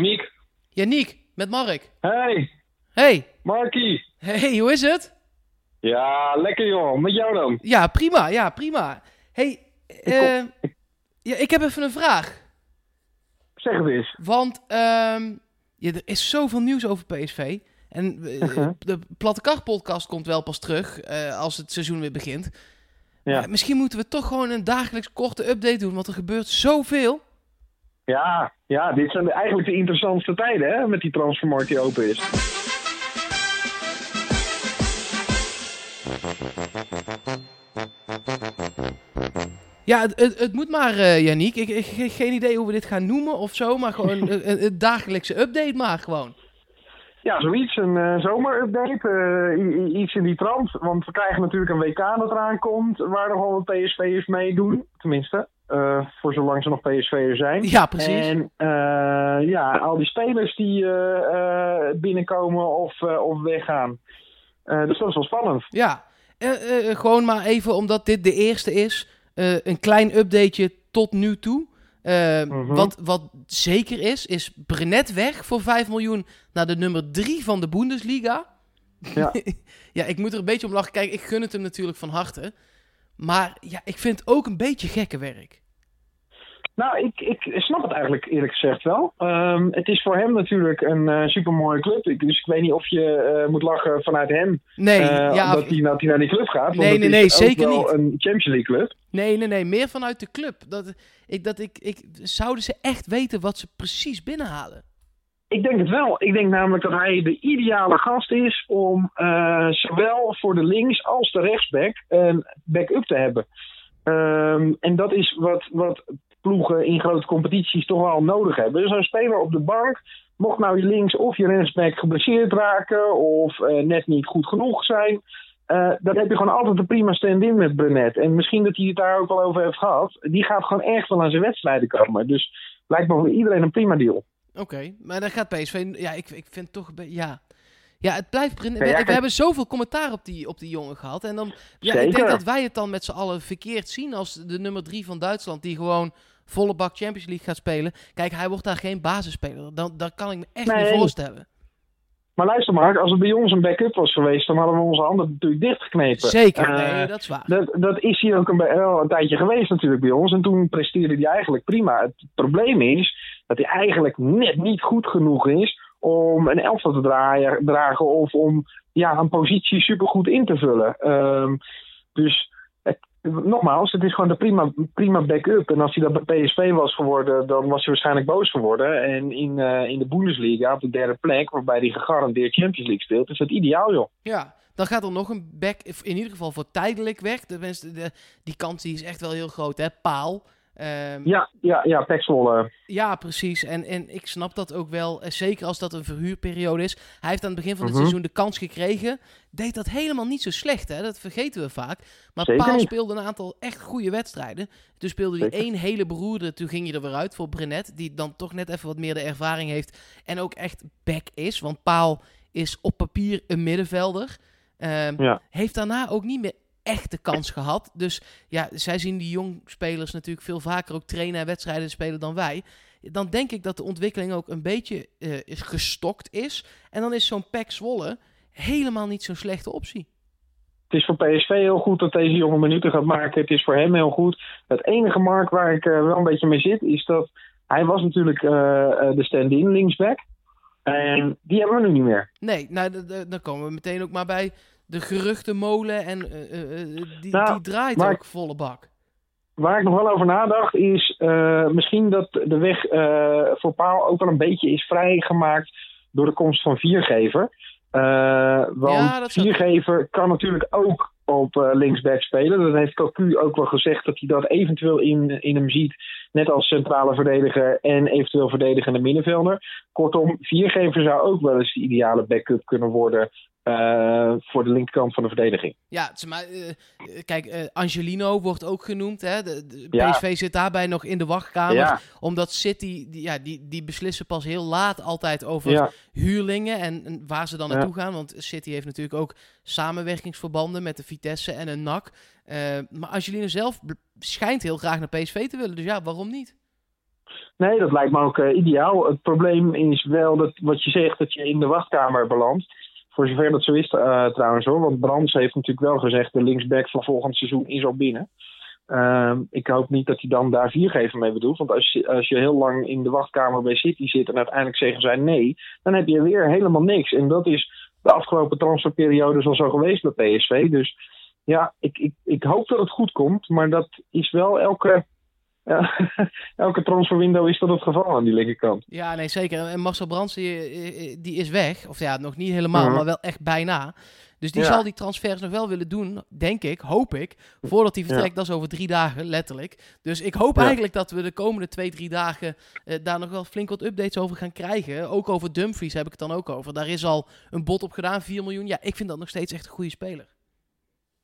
Janiek. Janiek, met Mark. Hey, Hey, Markie. hey, hoe is het? Ja, lekker joh. Met jou dan? Ja, prima, ja, prima. Hey, eh, ja, ik heb even een vraag. Zeg het eens. Want ehm, ja, er is zoveel nieuws over PSV. En eh, Mhm. de Platte Kar podcast komt wel pas terug eh, als het seizoen weer begint. Ja. Misschien moeten we toch gewoon een dagelijks korte update doen, want er gebeurt zoveel. Ja, ja, dit zijn eigenlijk de interessantste tijden hè, met die transfermarkt die open is. Ja, het, het, het moet maar, Janiek. Ik, ik heb geen idee hoe we dit gaan noemen of zo, maar gewoon een, dagelijkse update maar gewoon. Ja, zoiets. Een eh, zomerupdate. eh, iets in die trant. Want we krijgen natuurlijk een WK dat eraan komt. Waar nog wel wat PSV'ers meedoen. Tenminste. Eh, voor zolang ze nog PSV'ers zijn. Ja, precies. En eh, ja, al die spelers die eh, binnenkomen of, of weggaan. Dus dat is wel spannend. Ja, gewoon maar even omdat dit de eerste is. een klein updateje tot nu toe. Eh, Mhm. wat, wat zeker is, is Brenet weg voor 5 miljoen naar de nummer 3 van de Bundesliga. Ja. ja, ik moet er een beetje om lachen. Kijk, ik gun het hem natuurlijk van harte. Maar ja, ik vind het ook een beetje gekke werk. Nou, ik, ik snap het eigenlijk eerlijk gezegd wel. Ehm, het is voor hem natuurlijk een eh supermooie club. Ik, dus ik weet niet of je eh, moet lachen vanuit hem. Nee, eh, ja, dat, hij, naar die club gaat. Want Nee, nee, is nee, zeker wel niet. een Champions League club. nee, nee, nee, meer vanuit de club. Dat, ik, dat ik, ik, zouden ze echt weten wat ze precies binnenhalen? Ik denk het wel. Ik denk namelijk dat hij de ideale gast is om zowel voor de links als de rechtsback een backup te hebben. Ehm, en dat is wat, wat ploegen in grote competities toch wel nodig hebben. Dus een speler op de bank, mocht nou je links of je rechtsback geblesseerd raken of eh, net niet goed genoeg zijn, eh, dan heb je gewoon altijd een prima stand-in met Brunet. En misschien dat hij het daar ook wel over heeft gehad. Die gaat gewoon echt wel aan zijn wedstrijden komen. Dus lijkt me voor iedereen een prima deal. Oké, maar dan gaat PSV... Ja, ik, ik vind toch... Ja, ja het blijft... Ja, we, ja, we kijk- hebben zoveel commentaar op die, op die jongen gehad. En dan... Ja, ik denk dat wij het dan met z'n allen verkeerd zien als de nummer drie van Duitsland... die gewoon volle bak Champions League gaat spelen. Kijk, hij wordt daar geen basisspeler. Dan, dat kan ik me echt niet Nee. voorstellen. Maar luister Mark, als het bij ons een backup was geweest, dan hadden we onze handen natuurlijk dichtgeknepen. Zeker, Eh, nee, dat is waar. dat, dat is hier ook een, wel een tijdje geweest natuurlijk bij ons. En toen presteerde hij eigenlijk prima. Het probleem is dat hij eigenlijk net niet goed genoeg is om een elftal te draaien, dragen of om ja, een positie supergoed in te vullen. Ehm, dus nogmaals, het is gewoon de prima, prima backup. En als hij dat bij PSV was geworden, dan was hij waarschijnlijk boos geworden. En in, eh, in de Bundesliga op de derde plek, waarbij hij gegarandeerd Champions League speelt, is dat ideaal joh. Ja, dan gaat er nog een back, in ieder geval voor tijdelijk weg. De, die kans die is echt wel heel groot, hè? Paal. Ehm, Ja, ja, ja, Pek Zwolle. Ja, precies. En, en ik snap dat ook wel. eh, Zeker als dat een verhuurperiode is. Hij heeft aan het begin van het Mhm. seizoen de kans gekregen. Deed dat helemaal niet zo slecht, hè? Dat vergeten we vaak. Maar Zeker Paal speelde een aantal echt goede wedstrijden. Toen speelde hij één hele beroerde. Toen ging je er weer uit voor Brenet. Die dan toch net even wat meer de ervaring heeft. En ook echt back is. Want Paal is op papier een middenvelder. Ehm, Ja. Heeft daarna ook niet meer echt de kans gehad. Dus ja, zij zien die jong spelers natuurlijk veel vaker ook trainen en wedstrijden spelen dan wij. Dan denk ik dat de ontwikkeling ook een beetje is gestokt is. En dan is zo'n Pek Zwolle helemaal niet zo'n slechte optie. Het is voor PSV heel goed dat deze jongen minuten gaat maken. Het is voor hem heel goed. Het enige mark waar ik eh, wel een beetje mee zit, is dat hij was natuurlijk eh, de stand-in linksback. En die hebben we nu niet meer. Nee, nou, dan komen we meteen ook maar bij de geruchtenmolen. En eh, eh, eh, die, Nou, die draait ook volle bak. Waar ik nog wel over nadacht is misschien dat de weg voor Paal ook wel een beetje is vrijgemaakt door de komst van Viergever. Want Ja, Viergever kan natuurlijk ook op linksback spelen. Dat heeft Cocu ook wel gezegd dat hij dat eventueel in, in hem ziet. Net als centrale verdediger en eventueel verdedigende middenvelder. Kortom, Viergever zou ook wel eens de ideale backup kunnen worden eh, voor de linkerkant van de verdediging. Ja, maar, eh, eh, kijk, Angelino wordt ook genoemd. Hè? De, de Ja. PSV zit daarbij nog in de wachtkamer. Ja. Omdat City, die, ja, die, die beslissen pas heel laat altijd over Ja, huurlingen en, en waar ze dan naartoe gaan. Want City heeft natuurlijk ook samenwerkingsverbanden met de Vitesse en een NAC. Maar Angelino zelf schijnt heel graag naar PSV te willen. Dus ja, waarom niet? Nee, dat lijkt me ook ideaal. Het probleem is wel dat wat je zegt, dat je in de wachtkamer belandt. Voor zover dat zo is trouwens hoor. Want Brands heeft natuurlijk wel gezegd, de linksback van volgend seizoen is al binnen. Ehm, ik hoop niet dat hij dan daar viergever mee bedoelt. Want als je, als je heel lang in de wachtkamer bij City zit en uiteindelijk zeggen zij nee, dan heb je weer helemaal niks. En dat is de afgelopen transferperiode al zo geweest bij PSV. Dus ja, ik, ik, ik hoop dat het goed komt. Maar dat is wel elke, ja, elke transferwindow is dat het geval aan die linkerkant. Ja, nee, zeker. En Marcel Brands, die, die is weg. Of ja, nog niet helemaal, mhm. maar wel echt bijna. Dus die zal die transfers nog wel willen doen, denk ik, hoop ik. Voordat hij vertrekt, dat is over drie dagen, letterlijk. Dus ik hoop eigenlijk dat we de komende twee, drie dagen eh, daar nog wel flink wat updates over gaan krijgen. Ook over Dumfries heb ik het dan ook over. Daar is al een bod op gedaan, 4 miljoen. Ja, ik vind dat nog steeds echt een goede speler.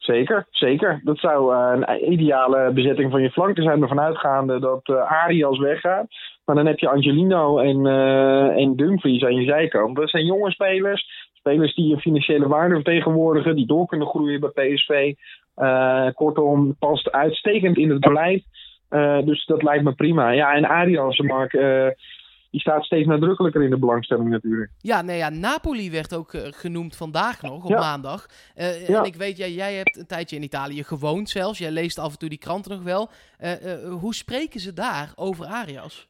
Zeker, zeker. Dat zou uh, een ideale bezetting van je flank zijn. Ervan uitgaande dat uh, Arias weggaat. Maar dan heb je Angelino en, uh, en Dumfries aan je zijkant. Dat zijn jonge spelers Spelers die een financiële waarde vertegenwoordigen, die door kunnen groeien bij PSV. Eh, kortom, past uitstekend in het beleid. Dus dat lijkt me prima. Ja, en Arias, Mark, die staat steeds nadrukkelijker in de belangstelling natuurlijk. Ja, nee, ja, Napoli werd ook genoemd vandaag nog, op maandag. Ja. En ik weet, ja, jij hebt een tijdje in Italië gewoond zelfs. Jij leest af en toe die kranten nog wel. hoe spreken ze daar over Arias?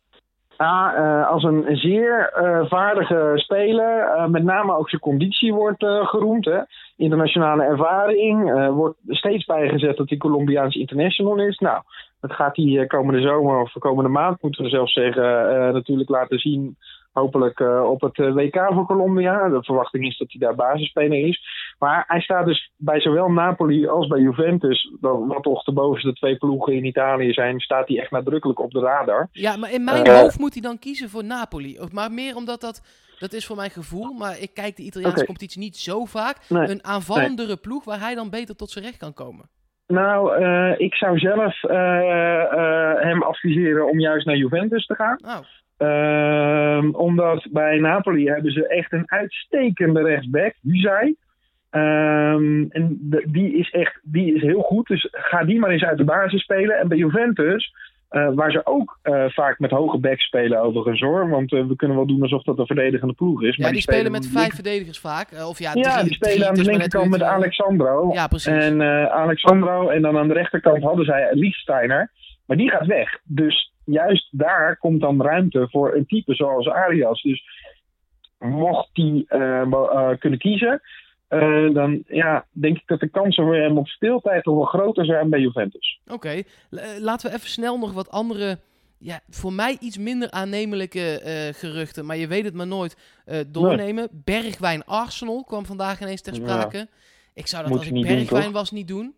A, uh, als een zeer uh, vaardige speler. Uh, met name ook zijn conditie wordt geroemd. Hè. Internationale ervaring. wordt steeds bijgezet dat hij Colombiaans international is. Nou, dat gaat hij komende zomer of komende maand, moeten we zelfs zeggen, natuurlijk laten zien hopelijk uh, op het eh, WK voor Colombia. De verwachting is dat hij daar basisspeler is. Maar hij staat dus bij zowel Napoli als bij Juventus, wat toch de bovenste twee ploegen in Italië zijn, staat hij echt nadrukkelijk op de radar. Ja, maar in mijn uh, hoofd moet hij dan kiezen voor Napoli. Maar meer omdat dat, dat is voor mijn gevoel, maar ik kijk de Italiaanse competitie niet zo vaak. Nee. Een aanvallendere nee. ploeg waar hij dan beter tot zijn recht kan komen. Nou, uh, ik zou zelf uh, uh, hem adviseren om juist naar Juventus te gaan. Oh. Um, omdat bij Napoli hebben ze echt een uitstekende rechtsback, Huzai. Um, en de, die is echt die is heel goed. Dus ga die maar eens uit de basis spelen. En bij Juventus, uh, waar ze ook uh, vaak met hoge backs spelen overigens hoor. Want uh, we kunnen wel doen alsof dat een verdedigende ploeg is. Ja, maar die, die spelen, met vijf verdedigers vaak. Of ja, ja die spelen aan de linkerkant met Alexandro. Ja, precies. En Alexandro en dan aan de rechterkant hadden zij Liefsteiner. Maar die gaat weg. Dus juist daar komt dan ruimte voor een type zoals Arias. Dus mocht die kunnen kiezen, uh, dan ja, denk ik dat de kansen voor hem op speeltijd toch wel groter zijn bij Juventus. Oké, laten we even snel nog wat andere, ja, voor mij iets minder aannemelijke geruchten, maar je weet het maar nooit, doornemen. Nee. Bergwijn Arsenal kwam vandaag ineens ter sprake. Ja. Ik zou dat Moet als ik Bergwijn doen, was niet doen.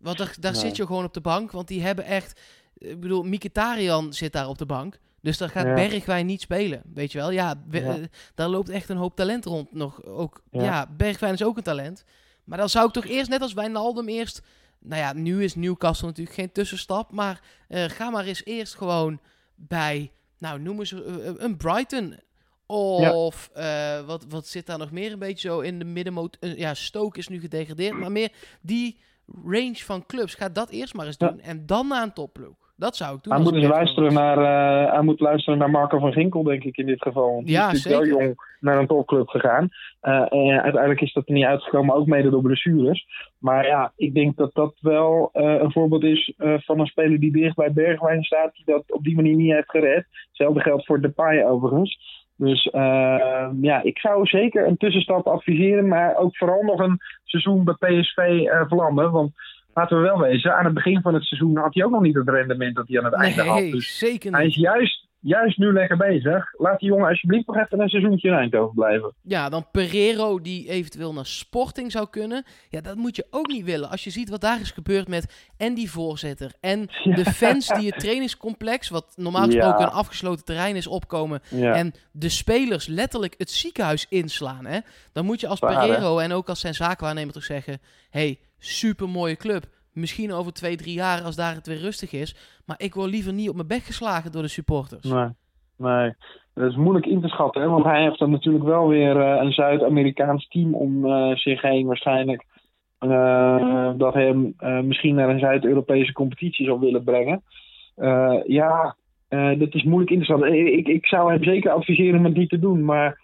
Want daar, daar nee. zit je gewoon op de bank, want die hebben echt ik bedoel, Mikitarian zit daar op de bank. Dus daar gaat ja. Bergwijn niet spelen, weet je wel. Ja, ja, eh, daar loopt echt een hoop talent rond nog. Ook, ja. ja. Bergwijn is ook een talent. Maar dan zou ik toch eerst, net als Wijnaldum, eerst... Nou ja, nu is Newcastle natuurlijk geen tussenstap. Maar uh, ga maar eens eerst gewoon bij, nou noemen ze uh, een Brighton. Of uh, wat, wat zit daar nog meer een beetje zo in de middenmoot... ja, Stoke is nu gedegradeerd. Maar meer die range van clubs. Ga dat eerst maar eens doen. En dan naar een topploeg. Dat zou ik doen. Hij moet, luisteren naar, uh, hij moet luisteren naar Marco van Ginkel, denk ik, in dit geval. Ja, is zeker. wel jong naar een topclub gegaan. Uh, en uiteindelijk is dat er niet uitgekomen, ook mede door blessures. Maar ja, ik denk dat dat wel uh, een voorbeeld is van een speler die dicht bij Bergwijn staat, die dat op die manier niet heeft gered. Hetzelfde geldt voor Depay overigens. Dus uh, ja, ik zou zeker een tussenstap adviseren, maar ook vooral nog een seizoen bij PSV uh. Want laten we wel wezen, aan het begin van het seizoen had hij ook nog niet het rendement dat hij aan het einde had. Dus zeker niet. Hij is juist, juist nu lekker bezig. Laat die jongen alsjeblieft nog even een seizoentje in Eindhoven blijven. Ja, dan Pereiro die eventueel naar Sporting zou kunnen. Ja, dat moet je ook niet willen. Als je ziet wat daar is gebeurd met en die voorzitter en ja. de fans die het trainingscomplex, wat normaal gesproken ja. een afgesloten terrein is, opkomen. Ja. En de spelers letterlijk het ziekenhuis inslaan. Hè? Dan moet je als Pereiro en ook als zijn zaakwaarnemer toch zeggen... hey, super mooie club. Misschien over twee, drie jaar als daar het weer rustig is. Maar ik word liever niet op mijn bek geslagen door de supporters. Nee, nee. Dat is moeilijk in te schatten. Want hij heeft dan natuurlijk wel weer uh, een Zuid-Amerikaans team om uh, zich heen waarschijnlijk. Uh, dat hem misschien naar een Zuid-Europese competitie zal willen brengen. ja, dat is moeilijk in te schatten. Ik, ik zou hem zeker adviseren om het niet te doen. Maar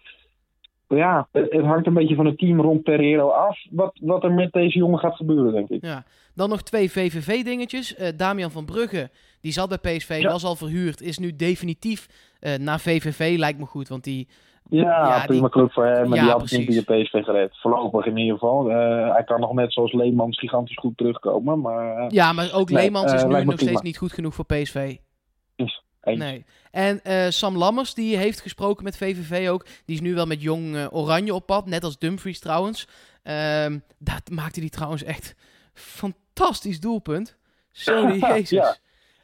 ja, het, hangt een beetje van het team rond Pereiro af. Wat, wat er met deze jongen gaat gebeuren, denk ik. Ja. Dan nog twee VVV-dingetjes. Uh, Damian van Brugge, die zat bij PSV, was al verhuurd. Is nu definitief uh, naar VVV, lijkt me goed. Want die ja, ja prima die... club voor hem. Maar ja, die had niet via PSV gered. Voorlopig in ieder geval. Uh, hij kan nog net zoals Leemans gigantisch goed terugkomen. Maar, ja, maar ook nee, Leemans is nu nog steeds niet goed genoeg voor PSV. Nee. En Sam Lammers, die heeft gesproken met VVV ook. Die is nu wel met jong Oranje op pad. Net als Dumfries trouwens. Ehm, dat maakte hij trouwens echt fantastisch doelpunt. Sorry, Jezus. ja.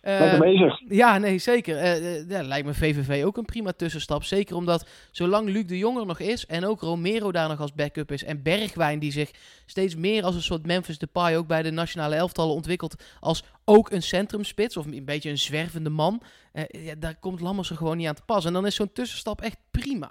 Lekker eh, bezig. Ja, nee, zeker. Uh, ja, lijkt me VVV ook een prima tussenstap. Zeker omdat zolang Luc de Jonger nog is en ook Romero daar nog als backup is en Bergwijn die zich steeds meer als een soort Memphis Depay ook bij de nationale elftallen ontwikkelt als ook een centrumspits of een beetje een zwervende man. ja, daar komt Lammers er gewoon niet aan te pas. En dan is zo'n tussenstap echt prima.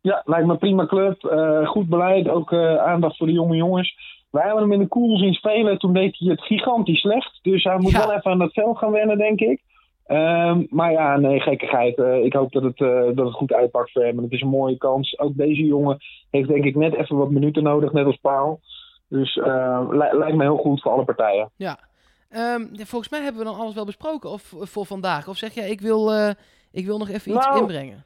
Ja, lijkt me prima club. goed beleid, ook aandacht voor de jonge jongens. Wij hebben hem in de koel zien spelen. Toen deed hij het gigantisch slecht. Dus hij moet wel even aan dat veld gaan wennen, denk ik. Um, maar ja, nee, gekkigheid. Uh, ik hoop dat het, uh, dat het goed uitpakt voor hem. En het is een mooie kans. Ook deze jongen heeft denk ik net even wat minuten nodig, net als Paul. Dus uh, lijkt me heel goed voor alle partijen. Ja. Um, volgens mij hebben we dan alles wel besproken of, voor vandaag. Of zeg jij, ik wil, ik wil nog even iets nou, inbrengen?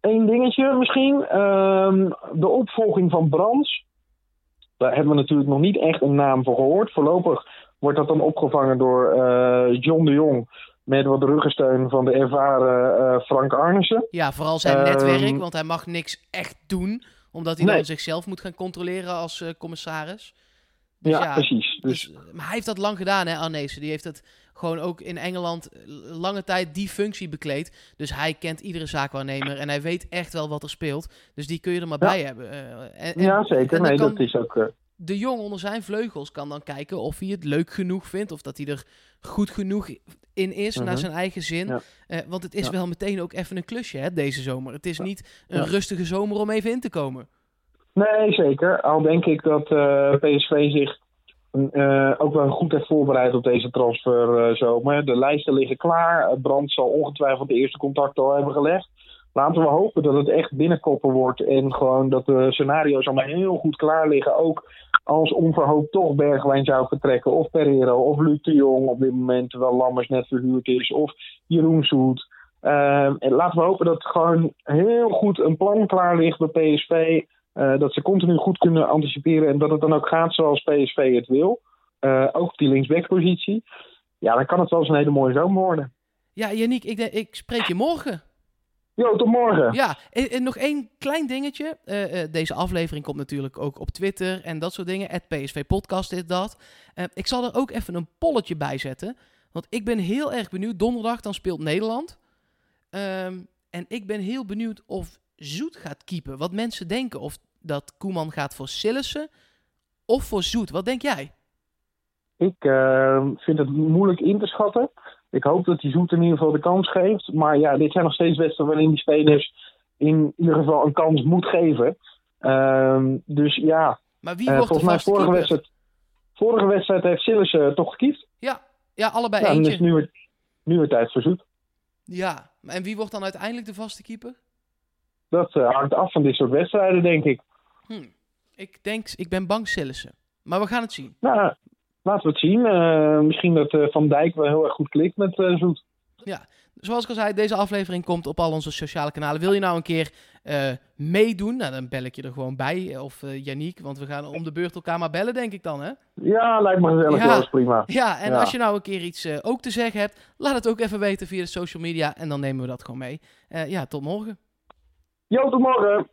Eén dingetje misschien. Um, de opvolging van Brands. Daar hebben we natuurlijk nog niet echt een naam voor gehoord. Voorlopig wordt dat dan opgevangen door uh, John de Jong. Met wat ruggensteun van de ervaren uh, Frank Arnissen. Ja, vooral zijn um, netwerk, want hij mag niks echt doen. Omdat hij nee. dan zichzelf moet gaan controleren als uh, commissaris. Dus ja, ja, precies. Dus... dus... maar hij heeft dat lang gedaan, hè, Arnezen. Die heeft het gewoon ook in Engeland lange tijd die functie bekleed. Dus hij kent iedere zaakwaarnemer en hij weet echt wel wat er speelt. Dus die kun je er maar ja. bij hebben. Uh, en, en, ja, zeker. Nee, dat is ook... Uh... De jong onder zijn vleugels kan dan kijken of hij het leuk genoeg vindt. Of dat hij er goed genoeg in is, naar zijn eigen zin. Ja. Uh, want het is wel meteen ook even een klusje, hè, deze zomer. Het is niet een rustige zomer om even in te komen. Nee, zeker. Al denk ik dat PSV zich uh, ook wel goed heeft voorbereid op deze transfer uh, zomer. De lijsten liggen klaar. Brand zal ongetwijfeld de eerste contacten al hebben gelegd. Laten we hopen dat het echt binnenkoppen wordt. En gewoon dat de scenario's allemaal heel goed klaar liggen. Ook als onverhoopt toch Bergwijn zou vertrekken. Of Pereiro of Luc de Jong op dit moment. Terwijl Lammers net verhuurd is. Of Jeroen Zoet. Uh, en laten we hopen dat gewoon heel goed een plan klaar ligt bij PSV. Uh, dat ze continu goed kunnen anticiperen en dat het dan ook gaat zoals PSV het wil. Uh, ook die linksbackpositie. Ja, dan kan het wel eens een hele mooie zomer worden. Ja, Yannick, ik, ik spreek je morgen. Jo, tot morgen. Ja, en, en nog één klein dingetje. Uh, deze aflevering komt natuurlijk ook op Twitter en dat soort dingen. Het PSV Podcast is dat. ik zal er ook even een polletje bij zetten. Want ik ben heel erg benieuwd. Donderdag dan speelt Nederland. Um, en ik ben heel benieuwd of Zoet gaat keepen. Wat mensen denken of dat Koeman gaat voor Sillissen of voor Zoet. Wat denk jij? Ik uh, vind het moeilijk in te schatten. Ik hoop dat hij Zoet in ieder geval de kans geeft. Maar ja, dit zijn nog steeds wedstrijden waarin die spelers in ieder geval een kans moet geven. Uh, dus ja. Maar wie wordt uh, volgens mij vorige wedstrijd, vorige wedstrijd heeft Sillissen toch gekiefd? Ja, ja allebei ja, eentje. Dus nu weer, nu weer tijd voor Zoet. Ja, en wie wordt dan uiteindelijk de vaste keeper? Dat uh, hangt af van dit soort wedstrijden, denk ik. Hm. Ik denk, ik ben bang Sillissen. Maar we gaan het zien. Nou, laten we het zien. Uh, misschien dat uh, Van Dijk wel heel erg goed klikt met Zoet. Ja, zoals ik al zei, deze aflevering komt op al onze sociale kanalen. Wil je nou een keer meedoen? Nou, dan bel ik je er gewoon bij. Of Yannick, want we gaan om de beurt elkaar maar bellen, denk ik dan, hè? Ja, lijkt me gezellig. Ja, prima. Ja, en als je nou een keer iets ook te zeggen hebt, laat het ook even weten via de social media. En dan nemen we dat gewoon mee. ja, tot morgen. Jo, tot morgen.